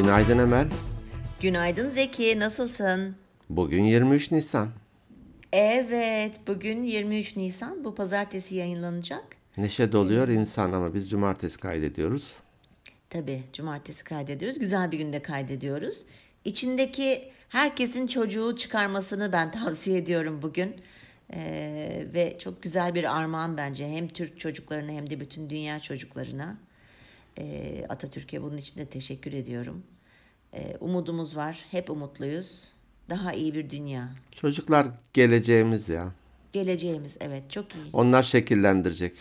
Günaydın Emel. Günaydın Zeki, nasılsın? Bugün 23 Nisan. Evet, bugün 23 Nisan, bu pazartesi yayınlanacak. Neşe doluyor insan ama biz cumartesi kaydediyoruz. Tabii, cumartesi kaydediyoruz, güzel bir günde kaydediyoruz. İçindeki herkesin çocuğu çıkarmasını ben tavsiye ediyorum bugün. Ee, ve çok güzel bir armağan bence hem Türk çocuklarına hem de bütün dünya çocuklarına. Ee, Atatürk'e bunun için de teşekkür ediyorum. Ee, umudumuz var, hep umutluyuz. Daha iyi bir dünya. Çocuklar geleceğimiz ya. Geleceğimiz evet çok iyi. Onlar şekillendirecek.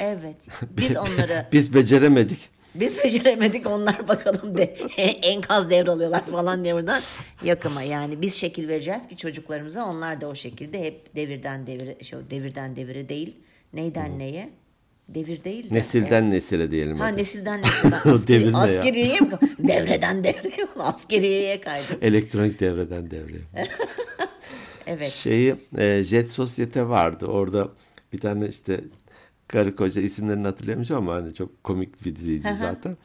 Evet. Biz onları Biz beceremedik. biz beceremedik onlar bakalım de enkaz devralıyorlar falan diye buradan yakıma yani biz şekil vereceğiz ki çocuklarımıza onlar da o şekilde hep devirden devire şu devirden devire değil neyden neye devir değil de Nesilden nesile diyelim. ha hadi. nesilden nesile askeri, askeriyeye mi? devreden devreye askeriyeye kaydım. Elektronik devreden devreye. Evet. Şeyi e, Jet Sosyete vardı. Orada bir tane işte karı koca isimlerini hatırlayamayacağım ama hani çok komik bir diziydi zaten.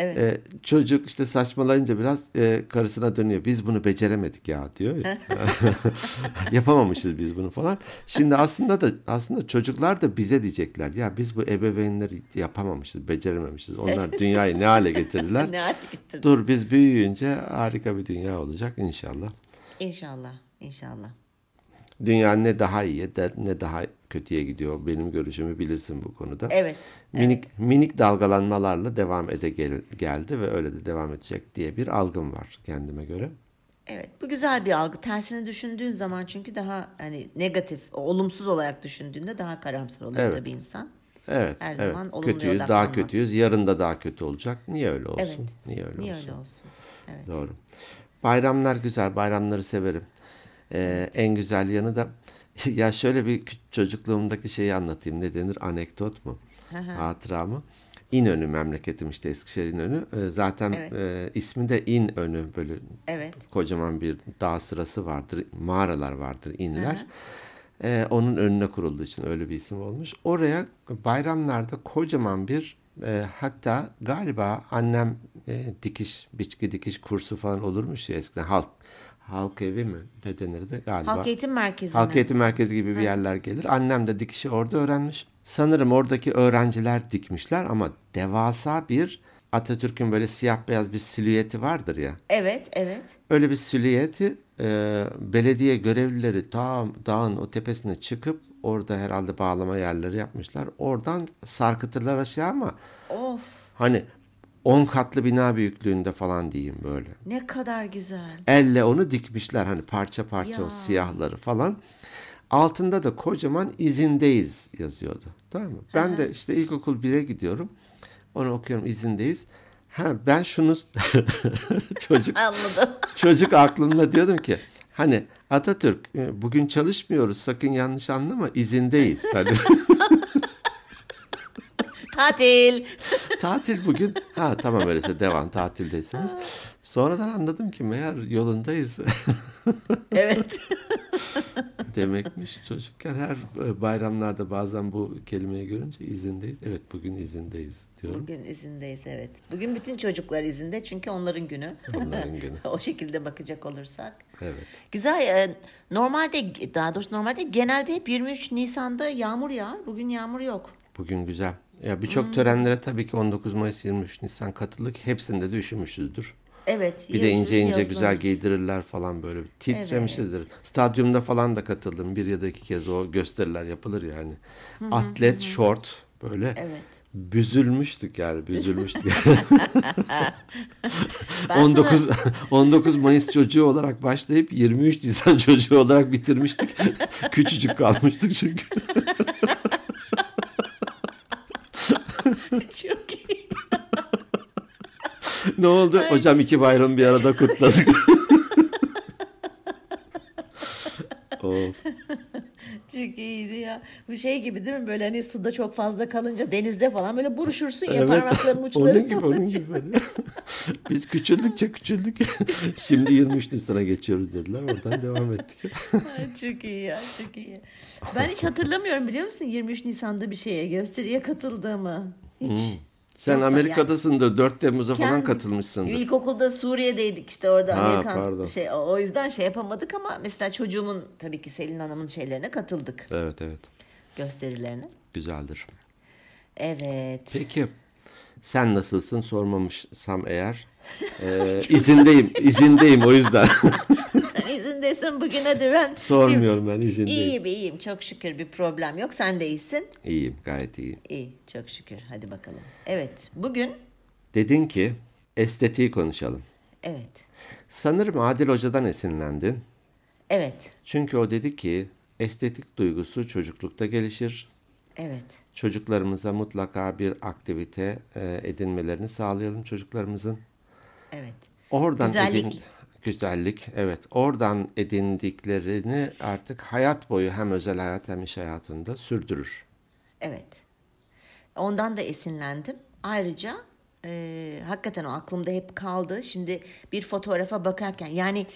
Evet. E, çocuk işte saçmalayınca biraz e, karısına dönüyor. Biz bunu beceremedik ya diyor. ya. Yapamamışız biz bunu falan. Şimdi aslında da aslında çocuklar da bize diyecekler. Ya biz bu ebeveynleri yapamamışız, becerememişiz. Onlar dünyayı ne hale getirdiler. ne hale getirdin? Dur biz büyüyünce harika bir dünya olacak inşallah. İnşallah. İnşallah. Dünya ne daha de- ne daha kötüye gidiyor. Benim görüşümü bilirsin bu konuda. Evet. Minik minik dalgalanmalarla devam ede gel- geldi ve öyle de devam edecek diye bir algım var kendime göre. Evet, bu güzel bir algı. Tersini düşündüğün zaman çünkü daha hani negatif, olumsuz olarak düşündüğünde daha karamsar oluyor Evet. tabii insan. Evet. Her evet. zaman kötüyüz, daha odaklanmak. kötüyüz. Yarın da daha kötü olacak. Niye öyle olsun? Evet. Niye öyle Niye olsun? öyle olsun? Evet. Doğru. Bayramlar güzel. Bayramları severim. Ee, en güzel yanı da ya şöyle bir çocukluğumdaki şeyi anlatayım. Ne denir? Anekdot mu? Hatıra mı? İnönü memleketim işte Eskişehir İnönü. Ee, zaten Evet. e, ismi de İnönü böyle Evet. kocaman bir dağ sırası vardır. Mağaralar vardır, inler. Ee, onun önüne kurulduğu için öyle bir isim olmuş. Oraya bayramlarda kocaman bir e, hatta galiba annem e, dikiş, biçki dikiş kursu falan olurmuş ya eskiden. Halk halk evi mi ne denirdi galiba. Halk eğitim merkezi Halk mi? eğitim merkezi gibi bir yerler gelir. Annem de dikişi orada öğrenmiş. Sanırım oradaki öğrenciler dikmişler ama devasa bir Atatürk'ün böyle siyah beyaz bir silüeti vardır ya. Evet, evet. Öyle bir silüeti e, belediye görevlileri ta dağın o tepesine çıkıp orada herhalde bağlama yerleri yapmışlar. Oradan sarkıtırlar aşağı ama Of, hani 10 katlı bina büyüklüğünde falan diyeyim böyle. ne kadar güzel. Elle onu dikmişler hani parça parça o Ya. siyahları falan. Altında da kocaman izindeyiz yazıyordu. Tamam mı? Ben de işte ilkokul 1'e gidiyorum. Onu okuyorum izindeyiz. Ha ben şunu çocuk Anladım. çocuk aklımda diyordum ki hani Atatürk e, bugün çalışmıyoruz sakın yanlış anlama izindeyiz. Hani Tatil. tatil bugün. Ha tamam öyleyse devam tatildesiniz. Sonradan anladım ki meğer yolundayız Evet. demekmiş. Çocukken her e, bayramlarda bazen bu kelimeyi görünce izindeyiz. Evet bugün izindeyiz diyorum. Bugün izindeyiz evet. Bugün bütün çocuklar izinde çünkü onların günü. Onların günü. o şekilde bakacak olursak. Evet. Güzel. e, Normalde daha doğrusu normalde genelde hep 23 Nisan'da yağmur yağar. Bugün yağmur yok. Bugün güzel. Ya birçok törenlere tabii ki 19 Mayıs 23 Nisan katıldık. Hepsinde de üşümüşüzdür. Evet. Bir de ince ince güzel giydirirler falan böyle. Titremişizdir. Stadyumda falan da katıldım. Bir ya da iki kez o gösteriler yapılır yani. Atlet, şort böyle. Evet. Büzülmüştük yani büzülmüştük. Ben 19 19 Mayıs çocuğu olarak başlayıp 23 Nisan çocuğu olarak bitirmiştik. Küçücük kalmıştık çünkü. Çok iyi. ne oldu? Hocam iki bayramı bir arada kutladık. of. Çok iyiydi ya. Bu şey gibi değil mi? Böyle hani suda çok fazla kalınca denizde falan böyle buruşursun ya parmakların uçları. onun gibi onun gibi. böyle. Biz küçüldükçe küçüldük. Şimdi 23 Nisan'a geçiyoruz dediler. Oradan devam ettik. Ay, çok iyi ya çok iyi. Ben hiç hatırlamıyorum biliyor musun 23 Nisan'da bir şeye gösteriye katıldığımı. Hiç. Sen Yok, Amerika'dasındır. 4 Temmuz'a falan Kendi- katılmışsındır. İlkokulda Suriye'deydik işte orada Ha, Amerikan pardon. şey o o yüzden şey yapamadık ama mesela çocuğumun tabii ki Selin Hanım'ın şeylerine katıldık Evet evet. gösterilerine. Güzeldir. Evet. Peki sen nasılsın sormamışsam eğer. Ee, izindeyim. izindeyim o yüzden. Sen izindesin bugün hadi ben. Sormuyorum ben izindeyim. İyiyim iyiyim çok şükür bir problem yok. Sen de iyisin. İyiyim gayet iyiyim. İyi çok şükür hadi bakalım. Evet bugün Dedin ki estetiği konuşalım. evet Sanırım Adil Hoca'dan esinlendin. evet Çünkü o dedi ki estetik duygusu çocuklukta gelişir. Evet Çocuklarımıza mutlaka bir aktivite e, edinmelerini sağlayalım çocuklarımızın. evet. Oradan Güzellik. edin- güzellik evet. Oradan edindiklerini artık hayat boyu hem özel hayat hem iş hayatında sürdürür. Evet. Ondan da esinlendim. Ayrıca e, hakikaten o aklımda hep kaldı. Şimdi bir fotoğrafa bakarken yani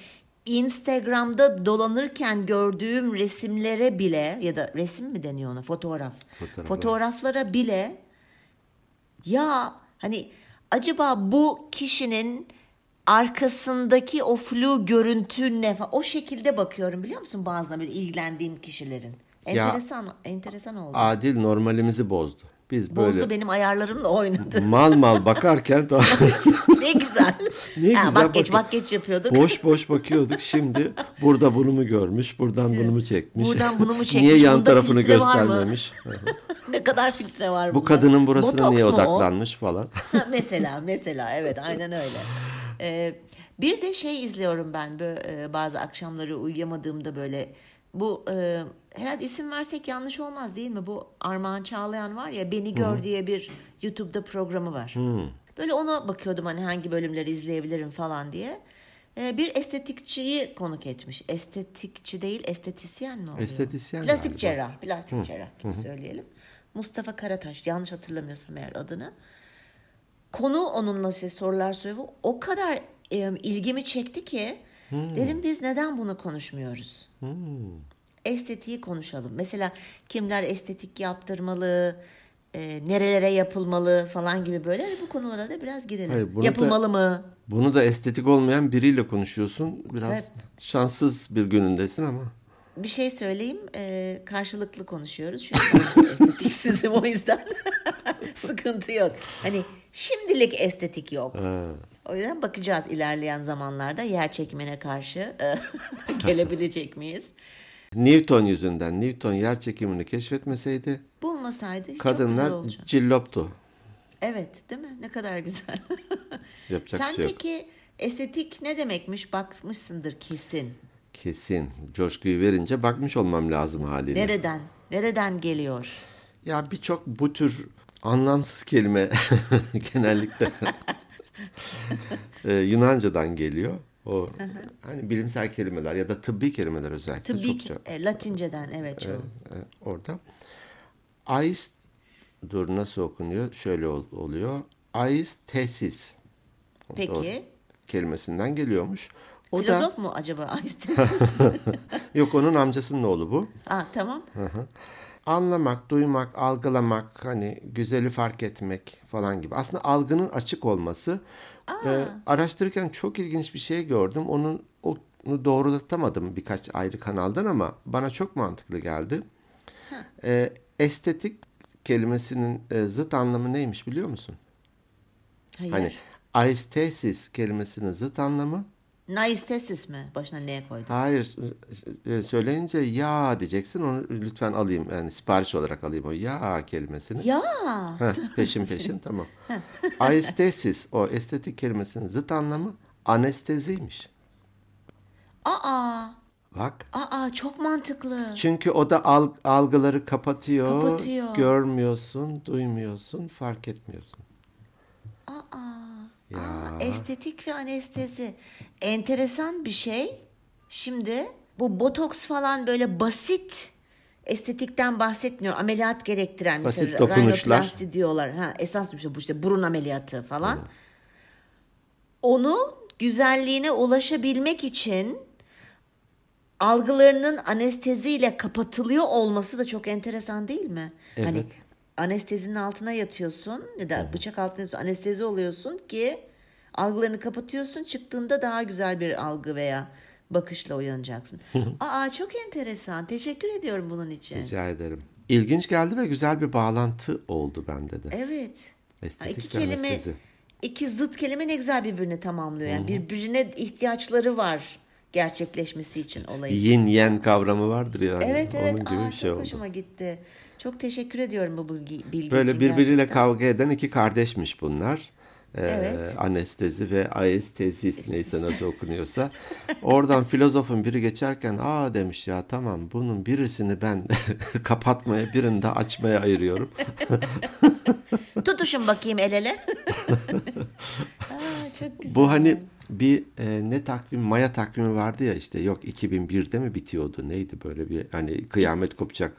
Instagram'da dolanırken gördüğüm resimlere bile ya da resim mi deniyor ona fotoğraf. Fotoğraflar. Fotoğraflara bile ya hani acaba bu kişinin arkasındaki o flu görüntü ne falan o şekilde bakıyorum biliyor musun bazen böyle ilgilendiğim kişilerin. Ya- Enteresan enteresan oldu. Adil normalimizi bozdu. Biz Bozdu böyle benim ayarlarımla oynadı. mal mal bakarken daha ne güzel. Ne ha, güzel bak geç bak geç yapıyorduk. boş boş bakıyorduk. Şimdi burada bunu mu görmüş, buradan bunu mu çekmiş? Buradan bunu mu çekmiş, Niye yan bunda tarafını göstermemiş? ne kadar filtre var Bu bunda. kadının burasına Botoks niye mu o? odaklanmış falan. mesela mesela evet aynen öyle. Ee, bir de şey izliyorum ben böyle bazı akşamları uyuyamadığımda böyle bu e, herhalde isim versek yanlış olmaz değil mi? Bu Armağan Çağlayan var ya Beni Gör diye bir YouTube'da programı var. Böyle ona bakıyordum hani hangi bölümleri izleyebilirim falan diye. Ee, bir estetikçiyi konuk etmiş. Estetikçi değil, estetisyen mi oluyor? Estetisyen Plastik galiba. cerrah, plastik cerrah gibi söyleyelim. Mustafa Karataş, yanlış hatırlamıyorsam eğer adını. Konu onunla size sorular soruyor. O kadar e, ilgimi çekti ki dedim biz neden bunu konuşmuyoruz? Estetiği konuşalım. Mesela kimler estetik yaptırmalı, e, nerelere yapılmalı falan gibi böyle Hani bu konulara da biraz girelim. Hayır, bunu da- Yapılmalı mı? Bunu da estetik olmayan biriyle konuşuyorsun. Biraz Evet. şanssız bir günündesin ama. Bir şey söyleyeyim. e, karşılıklı konuşuyoruz. Çünkü estetiksizim o yüzden sıkıntı yok. Hani şimdilik estetik yok. Ha. O yüzden bakacağız ilerleyen zamanlarda yer çekimine karşı e, gelebilecek miyiz? Newton yüzünden. Newton yer çekimini keşfetmeseydi Bulmasaydı çok kadınlar güzel olacak. cilloptu. Evet değil mi? Ne kadar güzel. Yapacak Sen şey yok. peki estetik ne demekmiş bakmışsındır kesin. Kesin. Coşkuyu verince bakmış olmam lazım haliyle. Nereden? Nereden geliyor? Ya birçok bu tür anlamsız kelime genellikle e, Yunanca'dan geliyor. O hani bilimsel kelimeler ya da tıbbi kelimeler özellikle Tıbbi çokça e, Latinceden evet çoğu. e, orada. Ais dur nasıl okunuyor? Şöyle ol- oluyor. Ais tesis. Peki. Doğru. kelimesinden geliyormuş. O Filozof mu acaba? Einstein? da yok onun amcasının oğlu bu. Aa, tamam. Anlamak, duymak, algılamak, hani güzeli fark etmek falan gibi. Aslında algının açık olması. Ee, araştırırken çok ilginç bir şey gördüm. Onun onu doğrulatamadım birkaç ayrı kanaldan ama bana çok mantıklı geldi. Ee, estetik kelimesinin e, zıt anlamı neymiş biliyor musun? Hayır. Hani aistesis kelimesinin zıt anlamı Naistesis mi? Başına neye koydun? Hayır e, söyleyince ya diyeceksin onu lütfen alayım yani sipariş olarak alayım o ya kelimesini. Ya. Heh, peşin peşin tamam. Aistesis o estetik kelimesinin zıt anlamı anesteziymiş. Aa. Bak. Aa çok mantıklı. Çünkü o da alg- algıları kapatıyor, Kapatıyor. Görmüyorsun, duymuyorsun, fark etmiyorsun. Aa. Ya. Aa, estetik ve anestezi. Enteresan bir şey. Şimdi bu botoks falan böyle basit estetikten bahsetmiyor. Ameliyat gerektiren Basit mesela dokunuşlar. rhinoplasti diyorlar. Ha, esas bir şey bu işte burun ameliyatı falan. Onu güzelliğine ulaşabilmek için algılarının anesteziyle kapatılıyor olması da çok enteresan değil mi? Hani Evet. Anestezinin altına yatıyorsun ya da bıçak altına yatıyorsun, anestezi oluyorsun ki algılarını kapatıyorsun. Çıktığında daha güzel bir algı veya bakışla uyanacaksın. Aa çok enteresan. Teşekkür ediyorum bunun için. Rica ederim. İlginç geldi ve güzel bir bağlantı oldu bende de. Evet. Ha, Estetik iki ve kelime, anestezi. iki zıt kelime ne güzel birbirini tamamlıyor. Yani birbirine ihtiyaçları var gerçekleşmesi için olayın. Yin yen kavramı vardır yani. Evet evet. Onun gibi Aa, bir şey çok oldu. hoşuma gitti. Çok teşekkür ediyorum bu bilgi, bilgi Böyle için birbiriyle gerçekten. kavga eden iki kardeşmiş bunlar. Ee, Evet. Anestezi ve aestezis neyse nasıl okunuyorsa. Oradan filozofun biri geçerken aa demiş ya tamam bunun birisini ben kapatmaya birini de açmaya ayırıyorum. Tutuşun bakayım el ele. Aa, çok güzel. Bu hani bir e, ne takvim Maya takvimi vardı ya işte yok 2001'de mi bitiyordu neydi böyle bir hani kıyamet kopacak.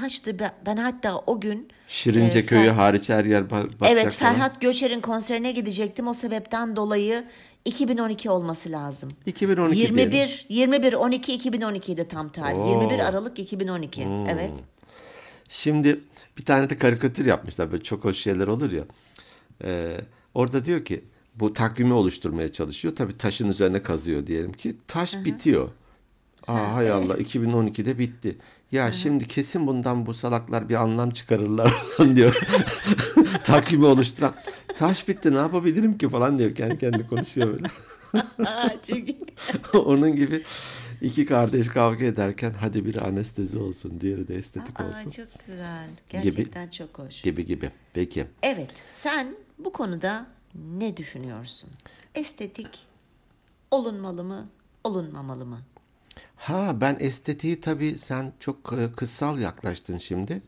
Kaçtı ben, ben hatta o gün Şirince e, köyü Fer- hariç her yer ba- batacak Evet falan. Ferhat Göçer'in konserine gidecektim. O sebepten dolayı 2012 olması lazım. 2012 diyelim. 21 21 12 2012 idi tam tarih. Oo. Hmm. 21 Aralık 2012. Evet. Şimdi bir tane de karikatür yapmışlar. Böyle çok hoş şeyler olur ya. Ee, orada diyor ki bu takvimi oluşturmaya çalışıyor. Tabii taşın üzerine kazıyor diyelim ki. Taş bitiyor. Aa hay Allah 2012'de bitti. Ya şimdi kesin bundan bu salaklar bir anlam çıkarırlar falan diyor. Takvimi oluşturan. Taş bitti ne yapabilirim ki falan diyor. Kendi kendine konuşuyor böyle. İyi. Onun gibi iki kardeş kavga ederken hadi biri anestezi olsun, diğeri de estetik Aa, olsun. çok güzel. Gerçekten çok hoş. Gibi gibi. Peki. Evet, sen bu konuda ne düşünüyorsun? Estetik olunmalı mı, olunmamalı mı? Ha ben estetiği tabii sen çok e, kıssal yaklaştın şimdi.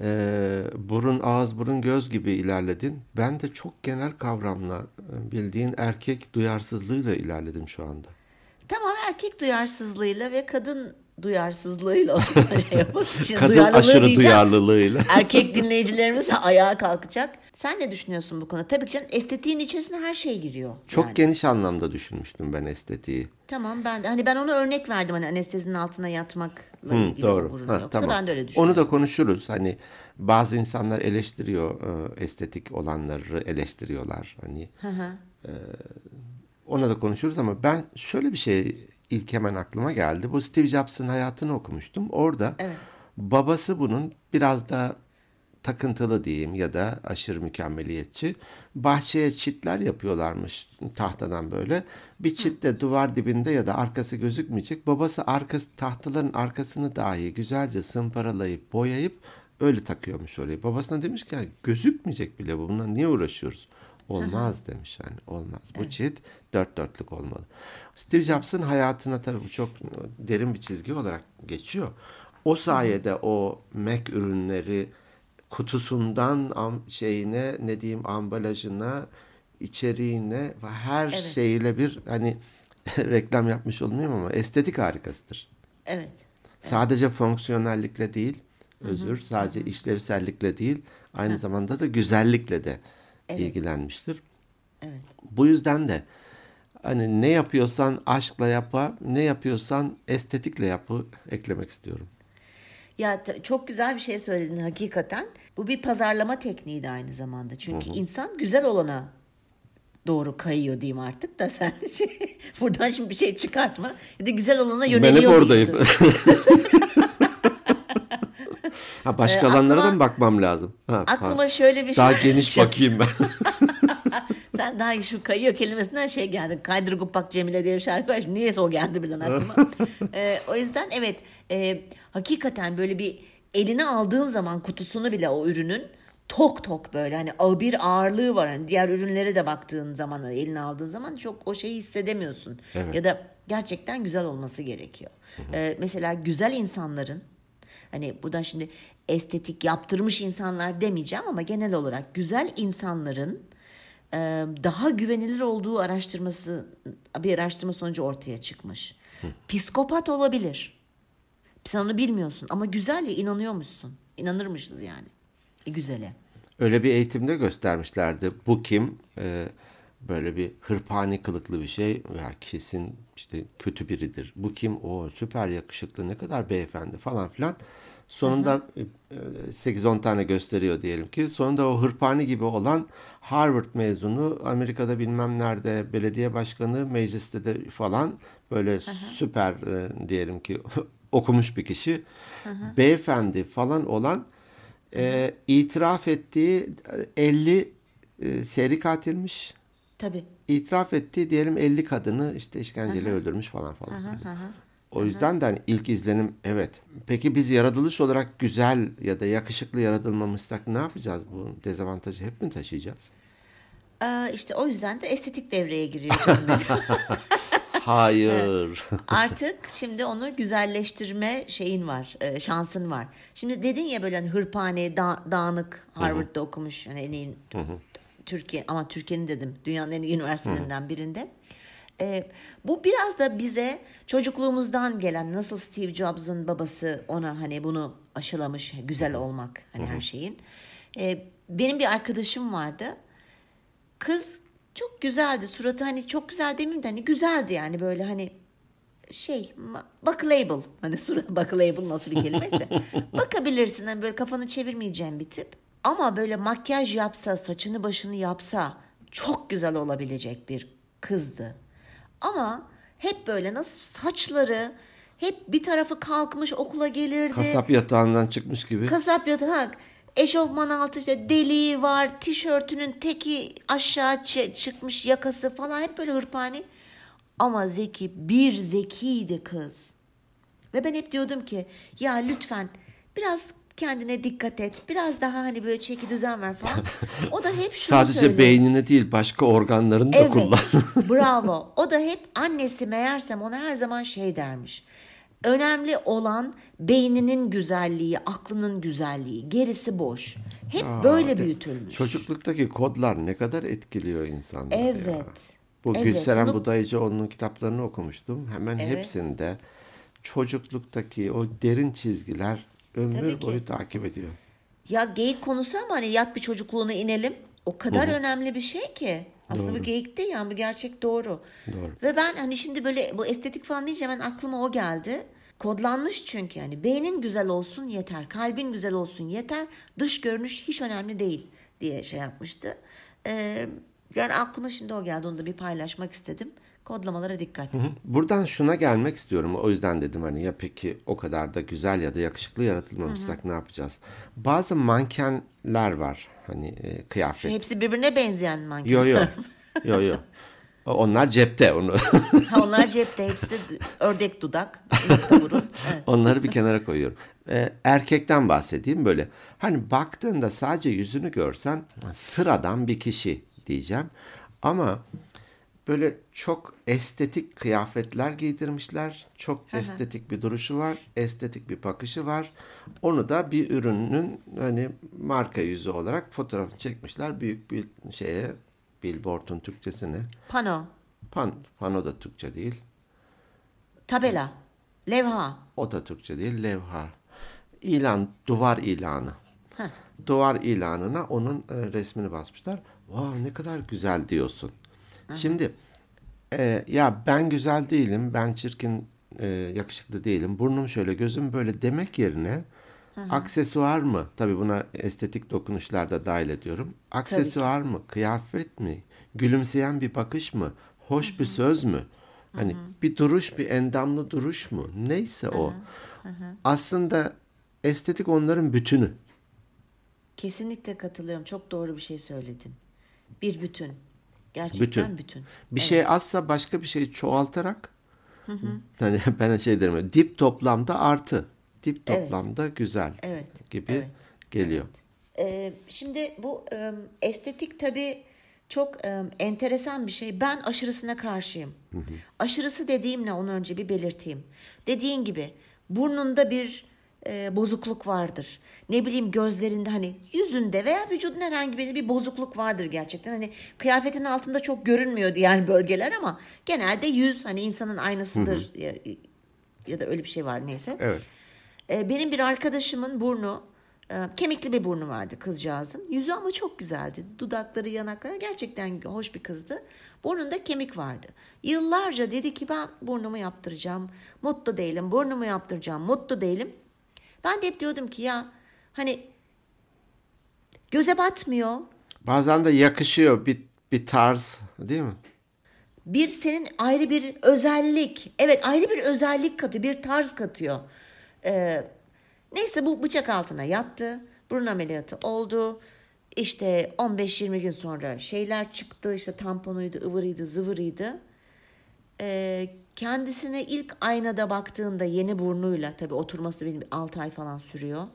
Ee, burun, ağız, burun, göz gibi ilerledin. Ben de çok genel kavramla e, bildiğin erkek duyarsızlığıyla ilerledim şu anda. Tamam erkek duyarsızlığıyla ve kadın duyarsızlığıyla o zaman şey yapalım. Şimdi Kadın duyarlılığı aşırı diyeceğim. duyarlılığıyla. Erkek dinleyicilerimiz ayağa kalkacak. Sen ne düşünüyorsun bu konuda? Tabii ki canım, estetiğin içerisine her şey giriyor. Çok yani. geniş anlamda düşünmüştüm ben estetiği. Tamam ben de hani ben onu örnek verdim hani anestezinin altına yatmakla Hı, ilgili doğru. burun Ha, yoksa tamam. ben de öyle düşünüyorum. Onu da konuşuruz. Hani bazı insanlar eleştiriyor e, estetik olanları eleştiriyorlar. Hani e, ona da konuşuruz ama ben şöyle bir şey ilk hemen aklıma geldi. Bu Steve Jobs'ın hayatını okumuştum. Orada Evet. babası bunun biraz da takıntılı diyeyim ya da aşırı mükemmeliyetçi. Bahçeye çitler yapıyorlarmış tahtadan böyle. Bir çit de duvar dibinde ya da arkası gözükmeyecek. Babası arkası tahtaların arkasını dahi güzelce sımparalayıp boyayıp öyle takıyormuş oraya. Babasına demiş ki "Ya gözükmeyecek bile bu. Bundan niye uğraşıyoruz? Olmaz demiş yani olmaz. Bu çit dört dörtlük olmalı. Steve Jobs'ın hayatına tabii bu çok derin bir çizgi olarak geçiyor. O sayede o Mac ürünleri kutusundan şeyine ne diyeyim ambalajına içeriğine ve her Evet. şeyle bir hani reklam yapmış olmayayım ama estetik harikasıdır. Evet. Sadece fonksiyonellikle değil, özür, sadece işlevsellikle değil, aynı zamanda da güzellikle de ilgilenmiştir. Evet. Bu yüzden de hani ne yapıyorsan aşkla yapa, ne yapıyorsan estetikle yapı eklemek istiyorum. Ya çok güzel bir şey söyledin hakikaten. Bu bir pazarlama tekniği de aynı zamanda. Çünkü insan güzel olana doğru kayıyor diyeyim artık da sen şey, buradan şimdi bir şey çıkartma. Ya da güzel olana Ben yöneliyor. hep oradayım. ha başka alanlara da aklıma- mı bakmam lazım? Ha, Aklıma ha. şöyle bir Daha şey. geniş Çok- bakayım ben. Sen daha şu kayıyor kelimesinden şey geldi. Kaydır Gupak Cemile diye bir şarkı var. Şimdi niyeyse o geldi birden aklıma. Ee, o yüzden evet e, hakikaten böyle bir eline aldığın zaman kutusunu bile o ürünün tok tok böyle hani bir ağırlığı var. Hani diğer ürünlere de baktığın zaman hani eline aldığın zaman çok o şeyi hissedemiyorsun. Evet. Ya da gerçekten güzel olması gerekiyor. Ee, mesela güzel insanların Hani buradan şimdi estetik yaptırmış insanlar demeyeceğim ama genel olarak güzel insanların daha güvenilir olduğu araştırması bir araştırma sonucu ortaya çıkmış. Psikopat olabilir. Sen onu bilmiyorsun ama güzel ya inanıyormuşsun. İnanırmışız yani. E, güzele. Öyle bir eğitimde göstermişlerdi. Bu kim? Ee, böyle bir hırpani kılıklı bir şey. Ya kesin işte kötü biridir. Bu kim? O süper yakışıklı ne kadar beyefendi falan filan. Sonunda e, 8-10 tane gösteriyor diyelim ki. Sonunda o hırpani gibi olan Harvard mezunu, Amerika'da bilmem nerede belediye başkanı, mecliste de falan böyle süper e, diyelim ki okumuş bir kişi. Beyefendi falan olan e, itiraf ettiği e, 50 e, seri katilmiş. Tabii. İtiraf ettiği diyelim 50 kadını işte işkenceyle öldürmüş falan falan. O yüzden de hani ilk izlenim evet. Peki biz yaratılış olarak güzel ya da yakışıklı yaratılmamışsak ne yapacağız? Bu dezavantajı hep mi taşıyacağız? Ee, işte o yüzden de estetik devreye giriyor. Hayır. Artık şimdi onu güzelleştirme şeyin var, e, şansın var. Şimdi dedin ya böyle hani hırpane, da- dağınık, Harvard'da okumuş hani en iyi Türkiye ama Türkiye'nin dedim dünyanın en iyi üniversitelerinden birinde. E, bu biraz da bize çocukluğumuzdan gelen nasıl Steve Jobs'ın babası ona hani bunu aşılamış güzel olmak hani her şeyin. E, benim bir arkadaşım vardı. Kız çok güzeldi. Suratı hani çok güzel demeyeyim de hani güzeldi yani böyle hani şey bakılable. Hani surat bakılable nasıl bir kelimeyse. Bakabilirsin hani böyle kafanı çevirmeyeceğin bir tip. Ama böyle makyaj yapsa, saçını başını yapsa çok güzel olabilecek bir kızdı. Ama hep böyle nasıl saçları hep bir tarafı kalkmış okula gelirdi. Kasap yatağından çıkmış gibi. Kasap yatak. Eşofman altı işte deliği var. Tişörtünün teki aşağı çı- çıkmış yakası falan hep böyle hırpani. Ama zeki bir zekiydi kız. Ve ben hep diyordum ki ya lütfen biraz kendine dikkat et. Biraz daha hani böyle çeki düzen ver falan. O da hep şunu Sadece söylüyor. beynini değil başka organlarını da Evet. kullan. bravo. O da hep annesi meğersem ona her zaman şey dermiş. Önemli olan beyninin güzelliği, aklının güzelliği. Gerisi boş. Hep böyle de- büyütülmüş. Çocukluktaki kodlar ne kadar etkiliyor insanları ya. Evet. Bu Evet, Gülseren onu- Budayıcıoğlu'nun kitaplarını okumuştum. Hemen Evet. hepsinde çocukluktaki o derin çizgiler ömür boyu takip ediyor. Ya geyik konusu ama hani yat bir çocukluğuna inelim. O kadar önemli bir şey ki. Aslında bu geyik değil yani bu gerçek doğru. Doğru. Ve ben hani şimdi böyle bu estetik falan deyince hemen aklıma o geldi. Kodlanmış çünkü yani beynin güzel olsun yeter, kalbin güzel olsun yeter, dış görünüş hiç önemli değil diye şey yapmıştı. Ee, yani aklıma şimdi o geldi onu da bir paylaşmak istedim. Kodlamalara dikkat. Hı. Buradan şuna gelmek istiyorum. O yüzden dedim hani ya peki o kadar da güzel ya da yakışıklı yaratılmamışsak ne yapacağız? Bazı mankenler var. Hani e, kıyafet. Hepsi birbirine benzeyen manken. Yo yo. Yo yo. Onlar cepte onu. Ha, onlar cepte hepsi ördek dudak. Evet. Onları bir kenara koyuyorum. Ee, erkekten bahsedeyim böyle. Hani baktığında sadece yüzünü görsen sıradan bir kişi diyeceğim. Ama böyle çok estetik kıyafetler giydirmişler. Çok estetik bir duruşu var. Estetik bir bakışı var. Onu da bir ürünün hani marka yüzü olarak fotoğrafını çekmişler. Büyük bir şeye billboard'un Türkçesi ne? Pano, Pan, pano da Türkçe değil. tabela, levha. O da Türkçe değil, levha. İlan, duvar ilanı. Heh. Duvar ilanına onun e, resmini basmışlar. Wow ne kadar güzel diyorsun. Şimdi e, ya ben güzel değilim, ben çirkin, e, yakışıklı değilim, burnum şöyle, gözüm böyle demek yerine aksesuar mı? Tabii buna estetik dokunuşlar da dahil ediyorum. Aksesuar mı? Kıyafet mi? Gülümseyen bir bakış mı? Hoş bir söz mü? Hani bir duruş, bir endamlı duruş mu? Neyse o. Aslında estetik onların bütünü. Kesinlikle katılıyorum. Çok doğru bir şey söyledin. Bir bütün. Gerçekten Bütün. bütün. Bir şey azsa başka bir şeyi çoğaltarak hani ben şey derim dip toplamda artı. Dip Evet. toplamda güzel Evet, gibi evet, geliyor. Ee, şimdi bu e, estetik tabii çok e, enteresan bir şey. Ben aşırısına karşıyım. Aşırısı dediğim ne onu önce bir belirteyim. Dediğin gibi burnunda bir e, bozukluk vardır. Ne bileyim gözlerinde hani yüzünde veya vücudun herhangi bir bir bozukluk vardır gerçekten. Hani kıyafetin altında çok görünmüyor diğer bölgeler ama genelde yüz hani insanın aynasıdır ya, ya da öyle bir şey var neyse. Evet. Ee, benim bir arkadaşımın burnu e, kemikli bir burnu vardı kızcağızın. Yüzü ama çok güzeldi. Dudakları, yanakları gerçekten hoş bir kızdı. Burnunda kemik vardı. Yıllarca dedi ki ben burnumu yaptıracağım. Mutlu değilim. Burnumu yaptıracağım. Mutlu değilim. Ben de hep diyordum ki ya hani göze batmıyor. Bazen de yakışıyor bir, bir tarz değil mi? Bir senin ayrı bir özellik. Evet ayrı bir özellik katıyor. Bir tarz katıyor. Ee, neyse bu bıçak altına yattı. Burun ameliyatı oldu. İşte 15-20 gün sonra şeyler çıktı. İşte tamponuydu, ıvırıydı, zıvırıydı. Ee, kendisine ilk aynada baktığında yeni burnuyla tabii oturması benim 6 ay falan sürüyor.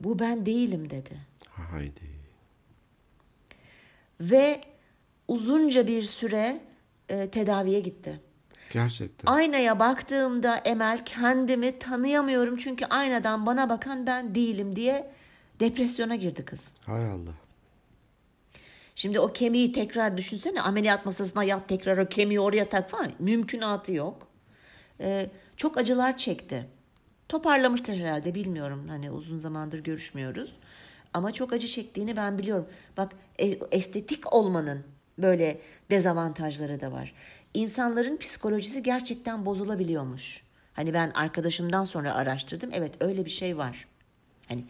Bu ben değilim dedi. Haydi. Ve uzunca bir süre e, tedaviye gitti. Gerçekten. Aynaya baktığımda Emel kendimi tanıyamıyorum çünkü aynadan bana bakan ben değilim diye depresyona girdi kız. Hay Allah. Şimdi o kemiği tekrar düşünsene ameliyat masasına yat tekrar o kemiği oraya tak falan mümkünatı yok. Ee, çok acılar çekti. Toparlamıştır herhalde bilmiyorum hani uzun zamandır görüşmüyoruz. Ama çok acı çektiğini ben biliyorum. Bak e, estetik olmanın böyle dezavantajları da var. İnsanların psikolojisi gerçekten bozulabiliyormuş. Hani ben arkadaşımdan sonra araştırdım. Evet öyle bir şey var. Hani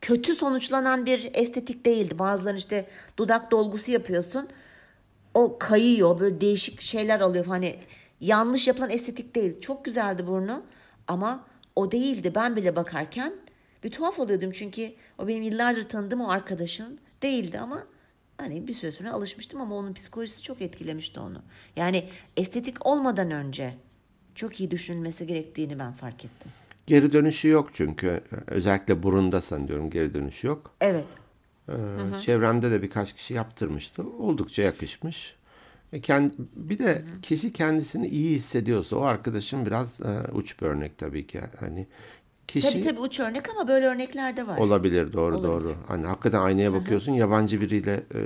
kötü sonuçlanan bir estetik değildi. Bazıları işte dudak dolgusu yapıyorsun. O kayıyor böyle değişik şeyler alıyor. Hani yanlış yapılan estetik değil. Çok güzeldi burnu ama o değildi. Ben bile bakarken bir tuhaf oluyordum çünkü o benim yıllardır tanıdığım o arkadaşım değildi ama hani bir süre sonra alışmıştım ama onun psikolojisi çok etkilemişti onu. Yani estetik olmadan önce çok iyi düşünülmesi gerektiğini ben fark ettim. Geri dönüşü yok çünkü. Özellikle burunda sanıyorum geri dönüşü yok. Evet. Ee, çevremde de birkaç kişi yaptırmıştı. Oldukça yakışmış. E, kend, bir de kişi kendisini iyi hissediyorsa o arkadaşım biraz e, uç bir örnek tabii ki. Hani kişi Tabii tabii uç örnek ama böyle örnekler de var. olabilir doğru doğru. Hani hakikaten aynaya bakıyorsun yabancı biriyle e,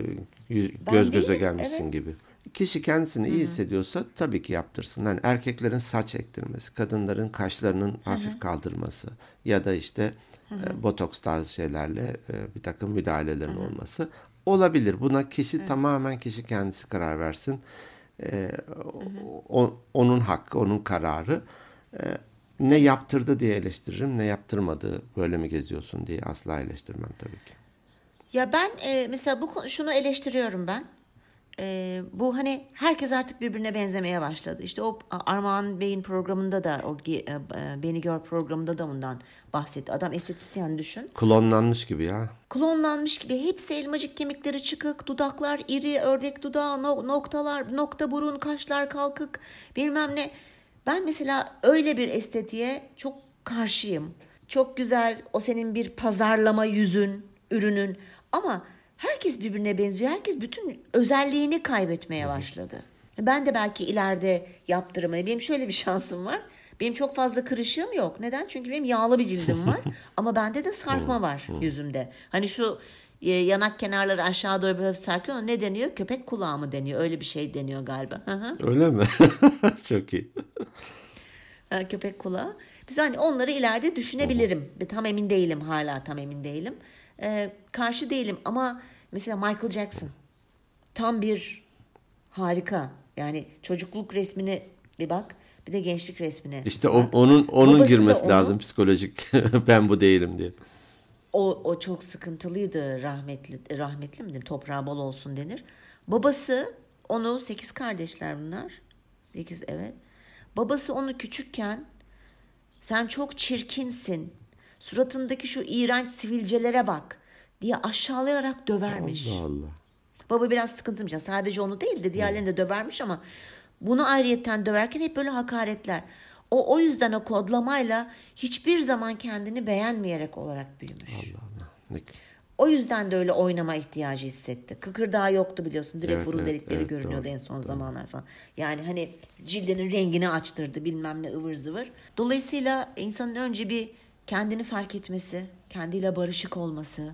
yüz- Ben göz göze değilim, gelmişsin evet. gibi. Kişi kendisini iyi hissediyorsa tabii ki yaptırsın. Hani erkeklerin saç ektirmesi, kadınların kaşlarının hafif kaldırması ya da işte e, botoks tarzı şeylerle e, bir takım müdahalelerin olması olabilir. Buna kişi tamamen kişi kendisi karar versin. E, o- onun hakkı, onun kararı. E, ne yaptırdı diye eleştiririm, ne yaptırmadı böyle mi geziyorsun diye asla eleştirmem tabii ki. Ya ben e, mesela bu şunu eleştiriyorum ben. E, bu hani herkes artık birbirine benzemeye başladı. İşte o Armağan Bey'in programında da o e, e, Beni Gör programında da bundan bahsetti. Adam estetisyen düşün. Klonlanmış gibi ya. Klonlanmış gibi hepsi elmacık kemikleri çıkık, dudaklar iri, ördek dudağı, no- noktalar, nokta burun, kaşlar kalkık, bilmem ne. Ben mesela öyle bir estetiğe çok karşıyım. Çok güzel o senin bir pazarlama yüzün, ürünün ama herkes birbirine benziyor. Herkes bütün özelliğini kaybetmeye başladı. Ben de belki ileride yaptırımı. Benim şöyle bir şansım var. Benim çok fazla kırışığım yok. Neden? Çünkü benim yağlı bir cildim var. Ama bende de sarkma var yüzümde. Hani şu e, yanak kenarları aşağı doğru böyle sarkıyor. Ne deniyor? Köpek kulağı mı deniyor? Öyle bir şey deniyor galiba. Öyle mi? Çok iyi. Ha, köpek kulağı. Biz hani onları ileride düşünebilirim. Tam emin değilim hala tam emin değilim. Ee, karşı değilim ama mesela Michael Jackson tam bir harika. Yani çocukluk resmine bir bak bir de gençlik resmine. İşte o, onun onun Babası girmesi onu- lazım psikolojik. ben bu değilim diye. O, o çok sıkıntılıydı rahmetli rahmetli mi toprağı bol olsun denir. Babası onu sekiz kardeşler bunlar. Sekiz evet. Babası onu küçükken sen çok çirkinsin. Suratındaki şu iğrenç sivilcelere bak diye aşağılayarak dövermiş. Allah Allah. Baba biraz sıkıntıymış. Yani Sadece onu değil de diğerlerini de dövermiş ama bunu ayrıyetten döverken hep böyle hakaretler. O o yüzden o kodlamayla hiçbir zaman kendini beğenmeyerek olarak büyümüş. Allah. Ne- O yüzden de öyle oynama ihtiyacı hissetti. Kıkırdağı yoktu biliyorsun. Direkt Evet, burun evet, delikleri evet, görünüyordu doğru, en son zamanlar falan. Yani hani cildinin rengini açtırdı bilmem ne ıvır zıvır. Dolayısıyla insanın önce bir kendini fark etmesi, kendiyle barışık olması,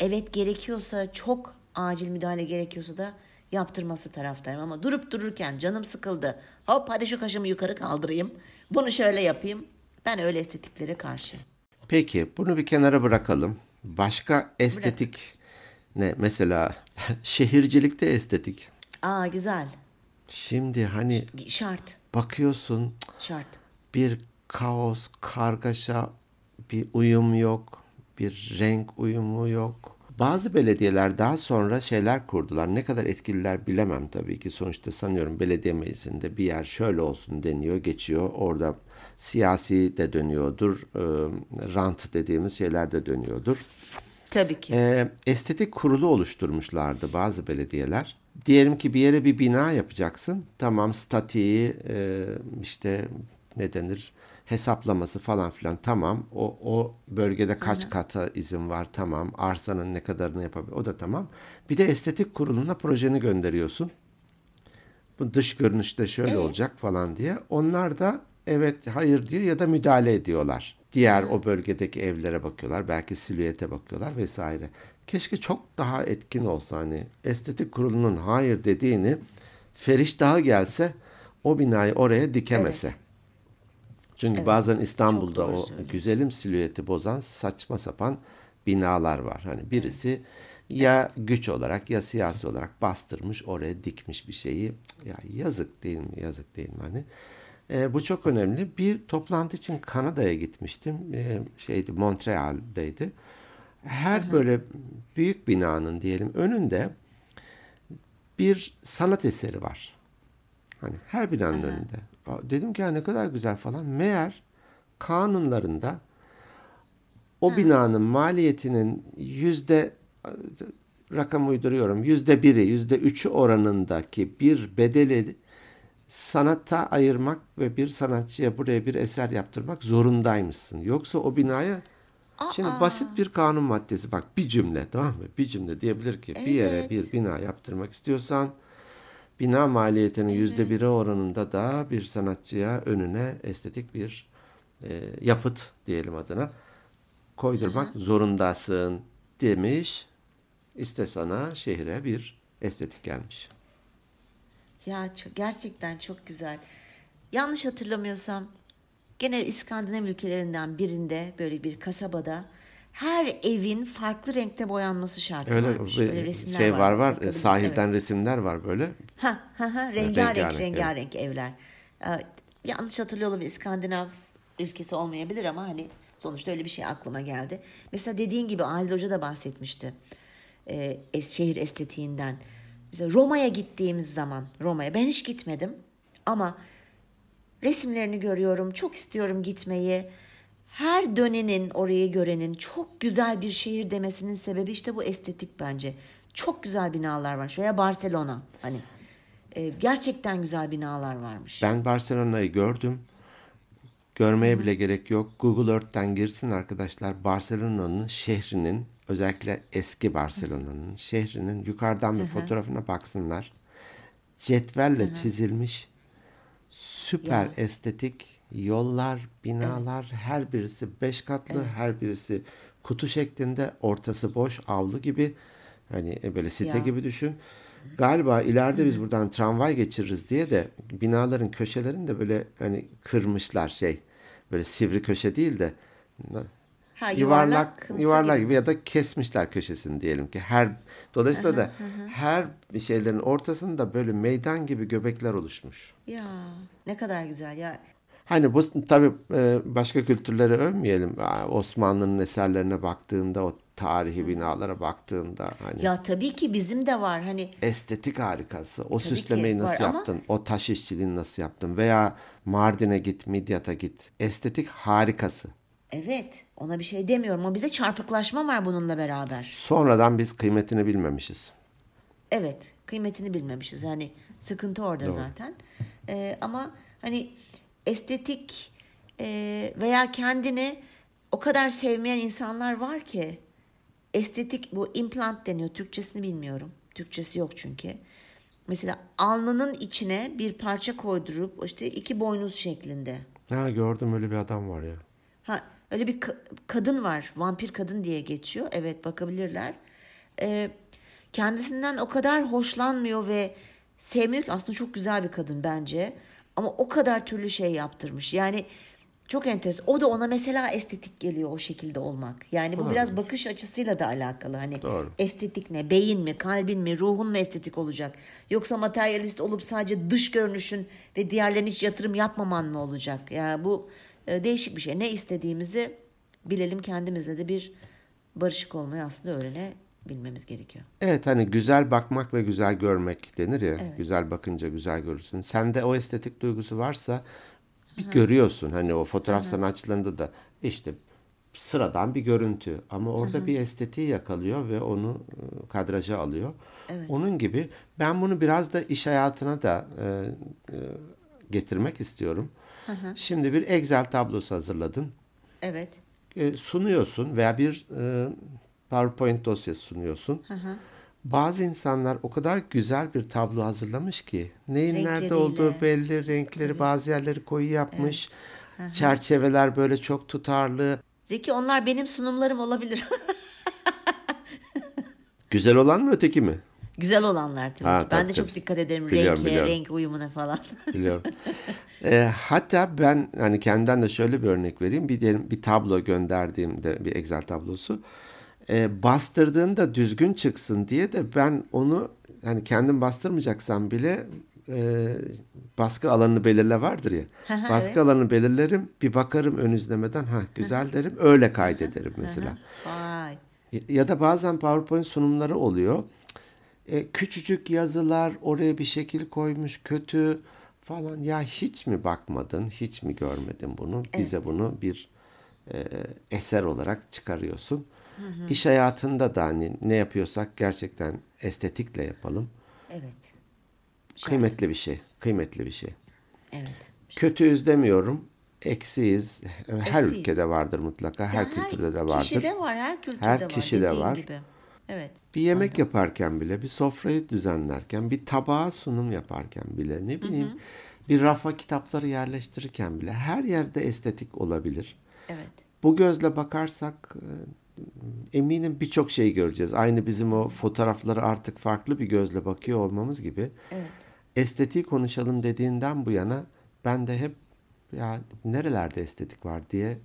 evet gerekiyorsa çok acil müdahale gerekiyorsa da yaptırması taraftarım. Ama durup dururken canım sıkıldı. Hop hadi şu kaşımı yukarı kaldırayım. Bunu şöyle yapayım. Ben öyle estetiklere karşı. Peki bunu bir kenara bırakalım. Başka estetik ne? Mesela şehircilikte estetik. Aa güzel. Şimdi hani Şart. bakıyorsun Şart. bir kaos, kargaşa, bir uyum yok, bir renk uyumu yok. Bazı belediyeler daha sonra şeyler kurdular. Ne kadar etkililer bilemem tabii ki. Sonuçta sanıyorum belediye meclisinde bir yer şöyle olsun deniyor, geçiyor. Orada siyasi de dönüyordur, e, rant dediğimiz şeyler de dönüyordur. Tabii ki. E, estetik kurulu oluşturmuşlardı bazı belediyeler. Diyelim ki bir yere bir bina yapacaksın. Tamam statiği e, işte ne denir hesaplaması falan filan tamam. O, o bölgede kaç Hı-hı. kata izin var tamam. Arsanın ne kadarını yapabilir o da tamam. Bir de estetik kuruluna projeni gönderiyorsun. Bu dış görünüşte şöyle evet. olacak falan diye. Onlar da evet hayır diyor ya da müdahale ediyorlar. Diğer o bölgedeki evlere bakıyorlar. Belki silüete bakıyorlar vesaire. Keşke çok daha etkin olsa hani estetik kurulunun hayır dediğini Feriş daha gelse o binayı oraya dikemese. Evet. Çünkü evet, bazen İstanbul'da o güzelim silüeti bozan saçma sapan binalar var. Hani birisi evet. ya evet. güç olarak ya siyasi olarak bastırmış oraya dikmiş bir şeyi. Ya yazık değil mi? Yazık değil mi hani? E, bu çok önemli. Bir toplantı için Kanada'ya gitmiştim. E, şeydi Montreal'deydi. Her Aha. böyle büyük binanın diyelim önünde bir sanat eseri var. Hani her binanın Aha. önünde. Dedim ki ya ne kadar güzel falan. Meğer kanunlarında o Hı. binanın maliyetinin yüzde rakam uyduruyorum yüzde biri yüzde üçü oranındaki bir bedeli sanata ayırmak ve bir sanatçıya buraya bir eser yaptırmak zorundaymışsın. Yoksa o binaya Aa. şimdi basit bir kanun maddesi bak bir cümle tamam mı? Bir cümle diyebilir ki evet. bir yere bir bina yaptırmak istiyorsan bina maliyetinin yüzde biri oranında da bir sanatçıya önüne estetik bir e, yapıt diyelim adına koydurmak Hı-hı. zorundasın demiş. İşte sana şehre bir estetik gelmiş. Ya çok, gerçekten çok güzel. Yanlış hatırlamıyorsam gene İskandinav ülkelerinden birinde böyle bir kasabada her evin farklı renkte boyanması şartı Öyle varmış. Öyle resimler şey var var, var sahilden evet. resimler var böyle. Ha ha ha rengarenk rengarenk, rengarenk evet. evler. Ee, yanlış hatırlıyor olabilir İskandinav ülkesi olmayabilir ama hani sonuçta öyle bir şey aklıma geldi. Mesela dediğin gibi Adil Hoca da bahsetmişti. Ee, es, şehir estetiğinden. Mesela Roma'ya gittiğimiz zaman Roma'ya ben hiç gitmedim ama resimlerini görüyorum. Çok istiyorum gitmeyi her dönenin orayı görenin çok güzel bir şehir demesinin sebebi işte bu estetik bence. Çok güzel binalar var. Veya Barcelona hani e, gerçekten güzel binalar varmış. Ben Barcelona'yı gördüm. Görmeye bile gerek yok. Google Earth'ten girsin arkadaşlar. Barcelona'nın şehrinin özellikle eski Barcelona'nın şehrinin yukarıdan bir Hı. fotoğrafına baksınlar. Cetvelle Hı. çizilmiş. Süper ya. estetik yollar, binalar evet. her birisi beş katlı, evet. her birisi kutu şeklinde, ortası boş, avlu gibi. Hani e, böyle site ya. gibi düşün. Galiba ileride biz buradan tramvay geçiririz diye de binaların köşelerini de böyle hani kırmışlar şey. Böyle sivri köşe değil de Ha, yuvarlak yuvarlak, gibi. gibi ya da kesmişler köşesini diyelim ki her dolayısıyla da her şeylerin ortasında böyle meydan gibi göbekler oluşmuş. Ya ne kadar güzel ya Hani bu tabii e, başka kültürleri övmeyelim. Osmanlı'nın eserlerine baktığında o tarihi binalara baktığında hani Ya tabii ki bizim de var hani estetik harikası. O tabii süslemeyi nasıl var yaptın? Ama... O taş işçiliğini nasıl yaptın? Veya Mardin'e git, Midyat'a git. Estetik harikası. Evet, ona bir şey demiyorum ama bize çarpıklaşma var bununla beraber. Sonradan biz kıymetini bilmemişiz. Evet, kıymetini bilmemişiz. Yani sıkıntı orada Doğru. zaten. Ee, ama hani estetik e, veya kendini o kadar sevmeyen insanlar var ki estetik bu implant deniyor. Türkçesini bilmiyorum. Türkçesi yok çünkü. Mesela alnının içine bir parça koydurup işte iki boynuz şeklinde. Ha gördüm öyle bir adam var ya. Ha öyle bir ka- kadın var. Vampir kadın diye geçiyor. Evet bakabilirler. Ee, kendisinden o kadar hoşlanmıyor ve sevmiyor ki aslında çok güzel bir kadın bence. Ama o kadar türlü şey yaptırmış. Yani çok enteresan. O da ona mesela estetik geliyor o şekilde olmak. Yani bu Doğru. biraz bakış açısıyla da alakalı. Hani Doğru. estetik ne? Beyin mi, kalbin mi, ruhun mu estetik olacak? Yoksa materyalist olup sadece dış görünüşün ve diğerlerine hiç yatırım yapmaman mı olacak? Ya yani bu e, değişik bir şey. Ne istediğimizi bilelim kendimizle de bir barışık olmayı aslında öğrenebilmemiz gerekiyor. Evet hani güzel bakmak ve güzel görmek denir ya. Evet. Güzel bakınca güzel görürsün. Sende o estetik duygusu varsa bir görüyorsun. Hani o fotoğraf sanatçılarında da işte sıradan bir görüntü ama orada bir estetiği yakalıyor ve onu e, kadraja alıyor. Onun gibi ben bunu biraz da iş hayatına da e, e, getirmek istiyorum. Şimdi bir Excel tablosu hazırladın. Evet. E, sunuyorsun veya bir e, PowerPoint dosyası sunuyorsun. Bazı insanlar o kadar güzel bir tablo hazırlamış ki neyin nerede Renkleriyle. olduğu belli, renkleri bazı yerleri koyu yapmış. Çerçeveler böyle çok tutarlı. Zeki onlar benim sunumlarım olabilir. Güzel olan mı öteki mi? Güzel olanlar tabii Ha, ki. Ben tabii, de çok tabii. dikkat ederim Biliyorum, renke, biliyorum. renk uyumuna falan. Biliyorum. E, hatta ben hani kendimden de şöyle bir örnek vereyim. Bir diyelim bir tablo gönderdiğimde bir Excel tablosu e, bastırdığında düzgün çıksın diye de ben onu hani kendim bastırmayacaksam bile e, baskı alanını belirle vardır ya. Baskı evet. alanını belirlerim, bir bakarım ön izlemeden ha güzel derim, öyle kaydederim mesela. Vay. Ya da bazen PowerPoint sunumları oluyor. E, küçücük yazılar oraya bir şekil koymuş kötü falan. Ya hiç mi bakmadın, hiç mi görmedin bunu? Bize bunu bir e, eser olarak çıkarıyorsun. İş hayatında da hani ne yapıyorsak gerçekten estetikle yapalım. Evet. Kıymetli bir şey, kıymetli bir şey. Evet. Kötüyüz demiyorum. Eksiyiz. Her Eksiyiz. ülkede vardır mutlaka. Her Ya kültürde de vardır. Kişide var, her kültürde Her var. kişide dediğin var. Gibi. Evet. Bir yemek yaparken bile, bir sofrayı düzenlerken, bir tabağa sunum yaparken bile, ne bileyim, bir rafa kitapları yerleştirirken bile her yerde estetik olabilir. Evet. Bu gözle bakarsak e, eminim birçok şey göreceğiz. Aynı bizim o fotoğrafları artık farklı bir gözle bakıyor olmamız gibi. Evet. Estetiği konuşalım dediğinden bu yana ben de hep ya nerelerde estetik var diye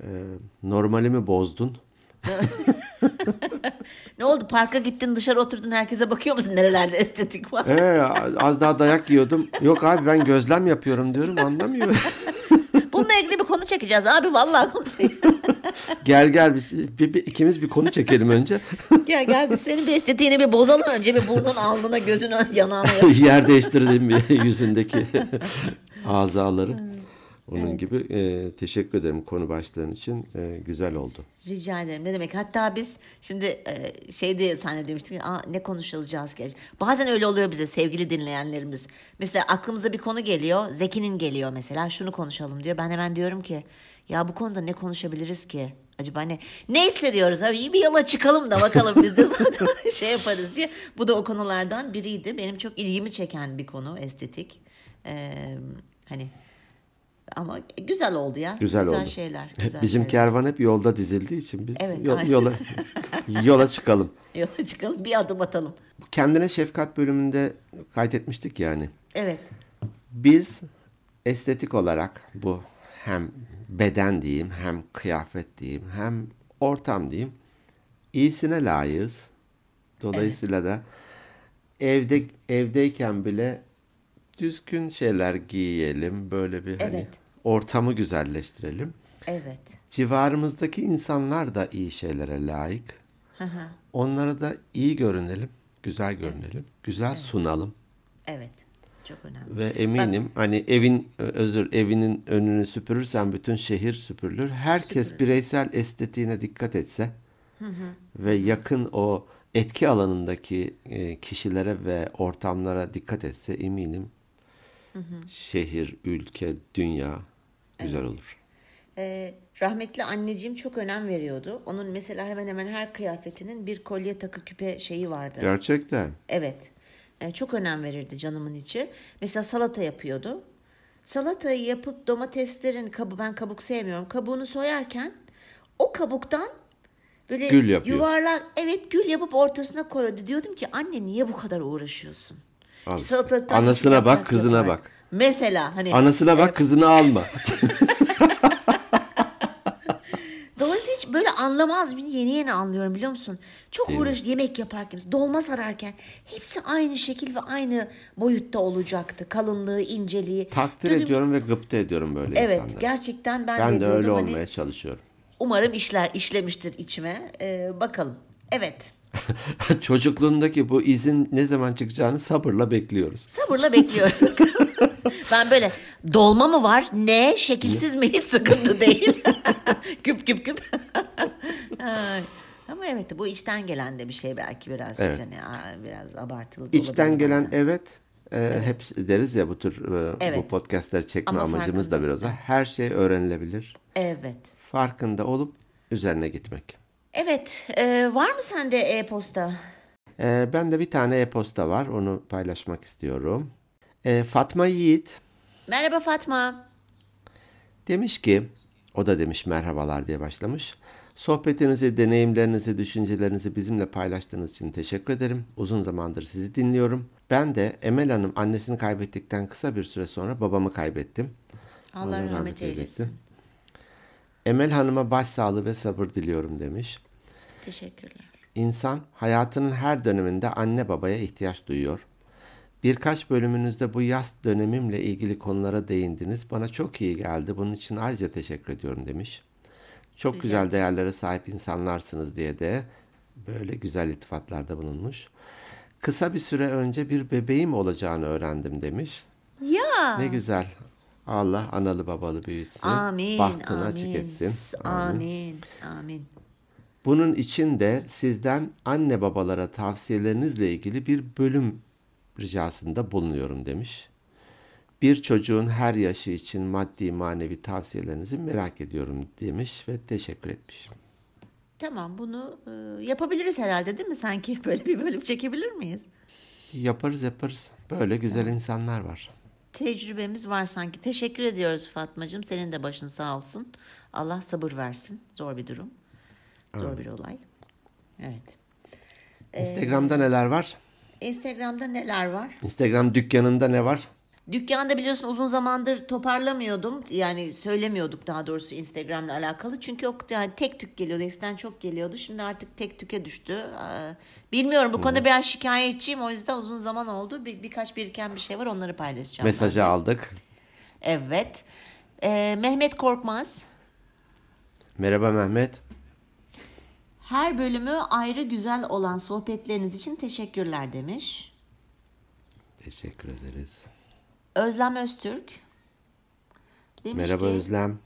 e, normalimi bozdun. Ne oldu? Parka gittin, dışarı oturdun, herkese bakıyor musun? Nerelerde estetik var? Ee, az daha dayak yiyordum. Yok abi ben gözlem yapıyorum diyorum anlamıyor. İlgili bir konu çekeceğiz abi. Vallahi konu gel gel biz bir, bir- ikimiz bir konu çekelim önce. gel gel biz senin bir estetiğini bir bozalım önce. Bir burnun alnına, gözüne, yanağına. Yer değiştirdim bir yüzündeki azaları. Onun gibi e, teşekkür ederim konu başlığın için. E, güzel oldu. Rica ederim. Ne demek? Hatta biz şimdi e, şey diye zannetmiştik. Aa, ne konuşulacağız ki? Bazen öyle oluyor bize sevgili dinleyenlerimiz. Mesela aklımıza bir konu geliyor. Zeki'nin geliyor mesela. Şunu konuşalım diyor. Ben hemen diyorum ki ya bu konuda ne konuşabiliriz ki? Acaba ne? Neyse diyoruz abi iyi bir yola çıkalım da bakalım biz de zaten şey yaparız diye. Bu da o konulardan biriydi. Benim çok ilgimi çeken bir konu estetik. Ee, hani ama güzel oldu ya. Güzel, oldu. şeyler. Güzel Bizim şeyler. kervan hep yolda dizildiği için biz Evet, yol- aynen. yola yola çıkalım. Yola çıkalım bir adım atalım. Kendine şefkat bölümünde kaydetmiştik yani. Evet. Biz estetik olarak bu hem beden diyeyim, hem kıyafet diyeyim, hem ortam diyeyim. iyisine layığız. Dolayısıyla da evde evdeyken bile düzgün şeyler giyelim. Böyle bir hani Evet. Ortamı güzelleştirelim. Evet. Civarımızdaki insanlar da iyi şeylere layık. Hı hı. Onlara da iyi görünelim, güzel görünelim, güzel sunalım. Evet. Çok önemli. Ve eminim hani evin özür evinin önünü süpürürsen bütün şehir süpürülür. Herkes bireysel estetiğine dikkat etse ve yakın o etki alanındaki e, kişilere ve ortamlara dikkat etse eminim şehir, ülke, dünya güzel olur. Ee, rahmetli anneciğim çok önem veriyordu. Onun mesela hemen hemen her kıyafetinin bir kolye takı küpe şeyi vardı. Gerçekten. Evet. Ee, çok önem verirdi canımın içi. Mesela salata yapıyordu. Salatayı yapıp domateslerin kabı ben kabuk sevmiyorum. Kabuğunu soyarken o kabuktan böyle Gül yapıyor. yuvarlak evet gül yapıp ortasına koyuyordu. Diyordum ki anne niye bu kadar uğraşıyorsun? Al işte. Salatalıktan Anasına hiçbir bak, kızına bak. Mesela hani Anasına bak kızını alma. Dolayısıyla hiç böyle anlamaz bir yeni yeni anlıyorum biliyor musun? Çok Değil mi? uğraş yemek yaparken, dolma sararken hepsi aynı şekil ve aynı boyutta olacaktı. Kalınlığı, inceliği. Takdir Dedim, ediyorum ve gıpta ediyorum böyle Evet insanları. gerçekten ben, Ben de, de öyle hani, olmaya çalışıyorum. Umarım işler işlemiştir içime. Ee, bakalım. Evet. Çocukluğundaki bu izin ne zaman çıkacağını sabırla bekliyoruz. Sabırla bekliyoruz. ben böyle dolma mı var? Ne? Şekilsiz mi? Hiç sıkıntı değil. küp küp küp. Ama evet bu içten gelen de bir şey belki birazcık Evet. hani biraz abartılı. da İçten gelen bazen. evet. e, Hep deriz ya bu tür e, bu Evet. podcastları çekme Ama amacımız da biraz o. Her şey öğrenilebilir. Evet. Farkında olup üzerine gitmek. Evet. e, var mı sende e-posta? E, ben de bir tane e-posta var. Onu paylaşmak istiyorum. E, Fatma Yiğit Merhaba Fatma. Demiş ki, o da demiş merhabalar diye başlamış. Sohbetinizi, deneyimlerinizi, düşüncelerinizi bizimle paylaştığınız için teşekkür ederim. Uzun zamandır sizi dinliyorum. Ben de Emel Hanım annesini kaybettikten kısa bir süre sonra babamı kaybettim. Allah rahmet eylesin. Emel Hanım'a başsağlığı ve sabır diliyorum demiş. Teşekkürler. İnsan hayatının her döneminde anne babaya ihtiyaç duyuyor. Birkaç bölümünüzde bu yaz dönemimle ilgili konulara değindiniz. Bana çok iyi geldi. Bunun için ayrıca teşekkür ediyorum demiş. Çok Rica güzel değerlere sahip insanlarsınız diye de böyle güzel iltifatlarda bulunmuş. Kısa bir süre önce bir bebeğim olacağını öğrendim demiş. Ya. Ne güzel. Allah analı babalı büyüsün. Amin. Bahtını amin. açık etsin. Amin. Amin. Bunun için de sizden anne babalara tavsiyelerinizle ilgili bir bölüm ricasında bulunuyorum demiş. Bir çocuğun her yaşı için maddi manevi tavsiyelerinizi merak ediyorum demiş ve teşekkür etmiş. Tamam bunu e, yapabiliriz herhalde değil mi? Sanki böyle bir bölüm çekebilir miyiz? Yaparız yaparız. Böyle güzel insanlar var. Tecrübemiz var sanki. Teşekkür ediyoruz Fatmacığım. Senin de başın sağ olsun. Allah sabır versin. Zor bir durum. Zor bir olay. Evet. Instagram'da neler var? Instagram'da neler var? Instagram dükkanında ne var? Dükkanda biliyorsun uzun zamandır toparlamıyordum. Yani söylemiyorduk daha doğrusu Instagram'la alakalı. Çünkü o yani tek tük geliyordu. Eskiden çok geliyordu. Şimdi artık tek tüke düştü. Ee, Bilmiyorum bu konuda biraz şikayetçiyim. O yüzden uzun zaman oldu. Bir, birkaç biriken bir şey var. Onları paylaşacağım. Mesajı aldık. Evet. Ee, Mehmet Korkmaz. Merhaba Mehmet. Her bölümü ayrı güzel olan sohbetleriniz için teşekkürler demiş. Teşekkür ederiz. Özlem Öztürk. Demiş Merhaba ki, Özlem.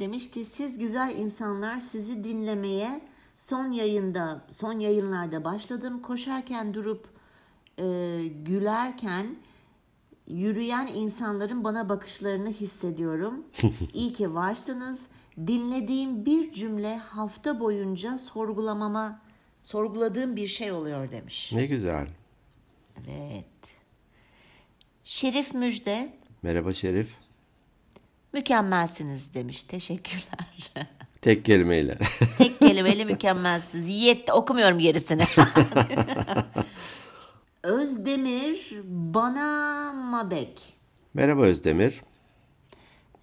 Demiş ki siz güzel insanlar sizi dinlemeye son yayında son yayınlarda başladım. Koşarken durup e, gülerken yürüyen insanların bana bakışlarını hissediyorum. İyi ki varsınız. Dinlediğim bir cümle hafta boyunca sorgulamama sorguladığım bir şey oluyor demiş. Ne güzel. Evet. Şerif Müjde Merhaba Şerif. mükemmelsiniz demiş. Teşekkürler. Tek kelimeyle. Tek kelimeyle mükemmelsiniz. Yetti. Okumuyorum gerisini. Özdemir Bana Mabek. Merhaba Özdemir.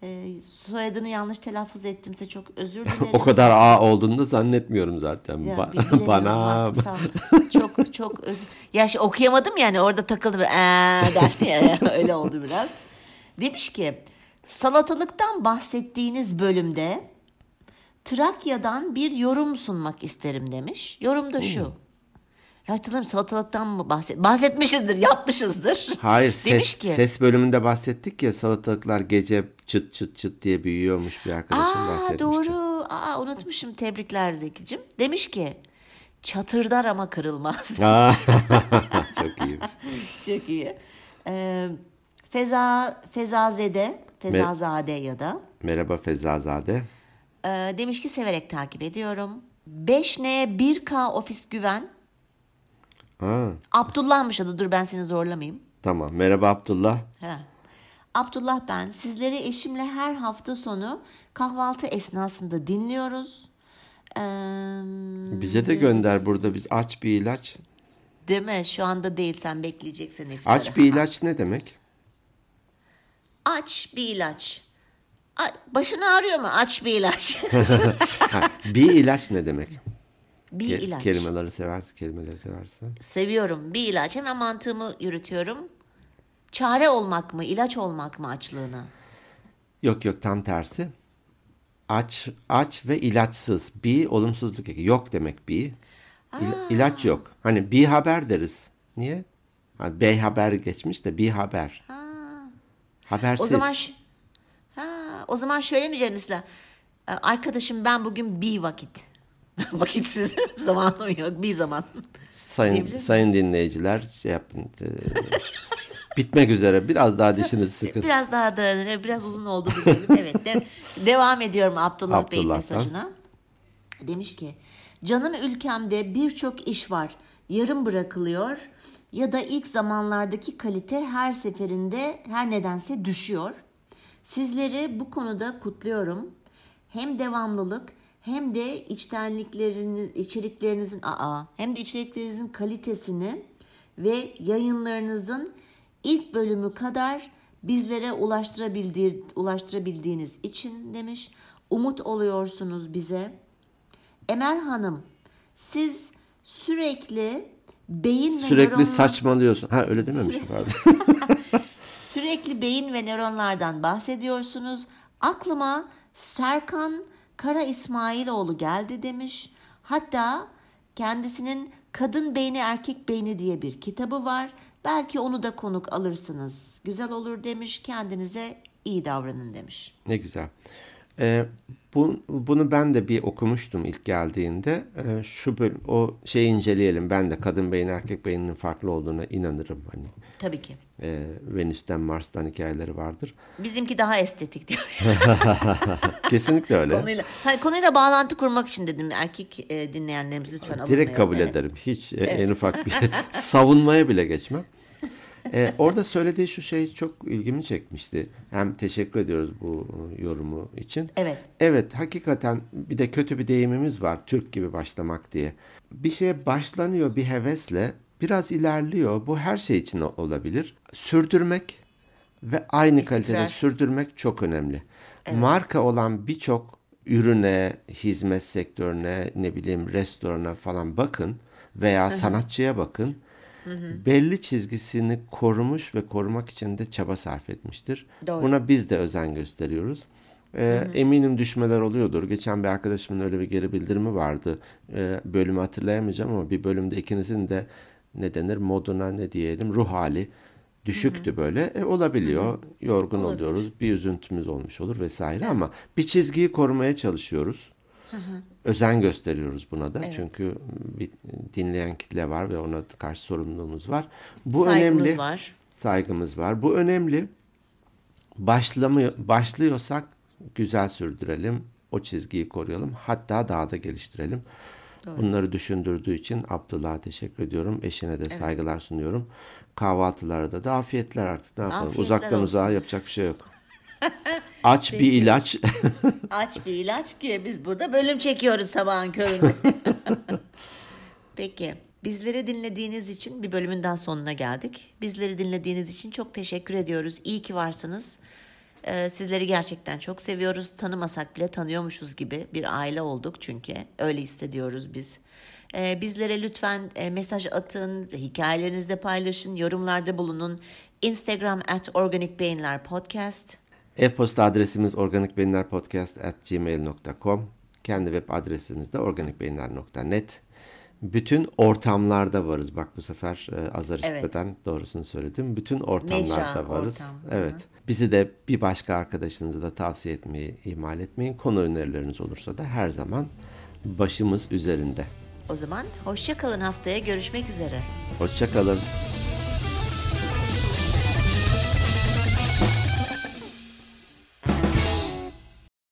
Ee, soyadını yanlış telaffuz ettimse çok özür dilerim. O kadar A olduğunu da zannetmiyorum zaten. Ya, Ba- bana çok çok özür. Ya şey, okuyamadım yani orada takıldım. Ee, dersin ya öyle oldu biraz. Demiş ki salatalıktan bahsettiğiniz bölümde Trakya'dan bir yorum sunmak isterim demiş. Yorum da şu. Ya hatırlamıyorum salatalıktan mı bahset? Bahsetmişizdir, yapmışızdır. Hayır Demiş ses, ki ses bölümünde bahsettik ya salatalıklar gece çıt çıt çıt diye büyüyormuş bir arkadaşım Aa bahsetmişti. doğru. Aa unutmuşum. Tebrikler Zekicim. Demiş ki çatırdar ama kırılmaz. Aa, Çok iyiymiş. Çok iyi. Ee, Feza Fezazede, Fezazade ya da Merhaba Fezazade. e, demiş ki severek takip ediyorum. 5N 1K ofis güven. Aa, Abdullah'mış adı. Dur ben seni zorlamayayım. tamam. Merhaba Abdullah. Ha. Abdullah ben. Sizleri eşimle her hafta sonu kahvaltı esnasında dinliyoruz. Ee, Bize de gönder burada biz aç bir ilaç. değil mi? Şu anda değil sen bekleyeceksin iftara. Aç bir ilaç ne demek? Aç bir ilaç. A- Başın ağrıyor mu? Aç bir ilaç. Ha, bir ilaç ne demek? Bir Ke- ilaç. Kelimeleri seversin, kelimeleri seversen. Seviyorum. Bir ilaç. Hemen mantığımı yürütüyorum. Çare olmak mı, ilaç olmak mı açlığına? Yok yok tam tersi. aç aç ve ilaçsız. Be olumsuzluk yok demek be. İl, ilaç yok. Hani bir haber deriz. Niye? Ha, B haber geçmiş de bir haber. Habersiz. O zaman ş- ha, o zaman şöyle mi diyeceğiz mesela? "E, Arkadaşım ben bugün bir vakit. Vakitsiz zamanım yok. Bir zaman. sayın sayın dinleyiciler şey yapın. e, bitmek üzere. Biraz daha dişinizi sıkın. Biraz daha da biraz uzun oldu bu bölüm. Evet. de- devam ediyorum Abdullah Bey'in Abdullah'tan. mesajına. Demiş ki canım ülkemde birçok iş var. Yarım bırakılıyor ya da ilk zamanlardaki kalite her seferinde her nedense düşüyor. Sizleri bu konuda kutluyorum. Hem devamlılık hem de içtenlikleriniz, içeriklerinizin aa, hem de içeriklerinizin kalitesini ve yayınlarınızın ilk bölümü kadar bizlere ulaştırabildiği, ulaştırabildiğiniz için demiş. Umut oluyorsunuz bize. Emel Hanım, siz sürekli beyin ve Sürekli nöronlar- saçmalıyorsun. Ha öyle dememiş Süre-. Sürekli beyin ve nöronlardan bahsediyorsunuz. Aklıma Serkan Kara İsmailoğlu geldi demiş. Hatta kendisinin Kadın Beyni Erkek Beyni diye bir kitabı var. Belki onu da konuk alırsınız. Güzel olur demiş. Kendinize iyi davranın demiş. Ne güzel. Ee, bu, bunu ben de bir okumuştum ilk geldiğinde. Ee, şu bölüm, o şeyi inceleyelim. Ben de kadın beyin erkek beyninin farklı olduğuna inanırım. Hani Tabii ki. e, Venüs'ten Mars'tan hikayeleri vardır. Bizimki daha estetik diyor. Kesinlikle öyle. konuyla, hani konuyla bağlantı kurmak için dedim. Erkek e, dinleyenlerimiz lütfen alınmayalım. Direkt kabul Evet. ederim. Hiç e, en ufak bir savunmaya bile geçmem. Ee, orada söylediği şu şey çok ilgimi çekmişti. Hem teşekkür ediyoruz bu yorumu için. Evet. Evet hakikaten bir de kötü bir deyimimiz var Türk gibi başlamak diye. Bir şeye başlanıyor bir hevesle biraz ilerliyor. Bu her şey için olabilir. Sürdürmek ve aynı İstikrar. kalitede sürdürmek çok önemli. Marka olan birçok ürüne, hizmet sektörüne, ne bileyim restorana falan bakın veya sanatçıya bakın. Belli çizgisini korumuş ve korumak için de çaba sarf etmiştir. Doğru. Buna biz de özen gösteriyoruz. Ee, eminim düşmeler oluyordur. Geçen bir arkadaşımın öyle bir geri bildirimi vardı. Ee, bölümü hatırlayamayacağım ama bir bölümde ikinizin de ne denir moduna ne diyelim ruh hali düşüktü böyle. E, olabiliyor. Yorgun Olabilir. oluyoruz. Bir üzüntümüz olmuş olur vesaire ama bir çizgiyi korumaya çalışıyoruz. Özen gösteriyoruz buna da. Çünkü bir dinleyen kitle var ve ona karşı sorumluluğumuz var. Bu Saygımız önemli var. saygımız var. Bu önemli. Başlamıyor, başlıyorsak güzel sürdürelim. O çizgiyi koruyalım. Hatta daha da geliştirelim. Bunları düşündürdüğü için Abdullah'a teşekkür ediyorum. Eşine de saygılar sunuyorum. Kahvaltılarda da afiyetler artık. Ne yapalım? Afiyetler Uzaktan olsun. uzağa yapacak bir şey yok. Aç bir ilaç. Aç bir ilaç ki biz burada bölüm çekiyoruz sabahın köründe. Peki. Bizleri dinlediğiniz için bir bölümün daha sonuna geldik. Bizleri dinlediğiniz için çok teşekkür ediyoruz. İyi ki varsınız. Ee, sizleri gerçekten çok seviyoruz. Tanımasak bile tanıyormuşuz gibi bir aile olduk çünkü. Öyle hissediyoruz biz. Ee, bizlere lütfen e, mesaj atın, hikayelerinizde paylaşın, yorumlarda bulunun. Instagram at Organik Beyinler Podcast. E-posta adresimiz organikbeyinlerpodcast.gmail.com Kendi web adresimiz de organikbeyinler.net Bütün ortamlarda varız. Bak bu sefer e, azar Evet. işitmeden doğrusunu söyledim. Bütün ortamlarda Mecra, varız. ortam. Evet. Bizi de bir başka arkadaşınıza da tavsiye etmeyi ihmal etmeyin. Konu önerileriniz olursa da her zaman başımız üzerinde. O zaman hoşça kalın haftaya görüşmek üzere. Hoşçakalın.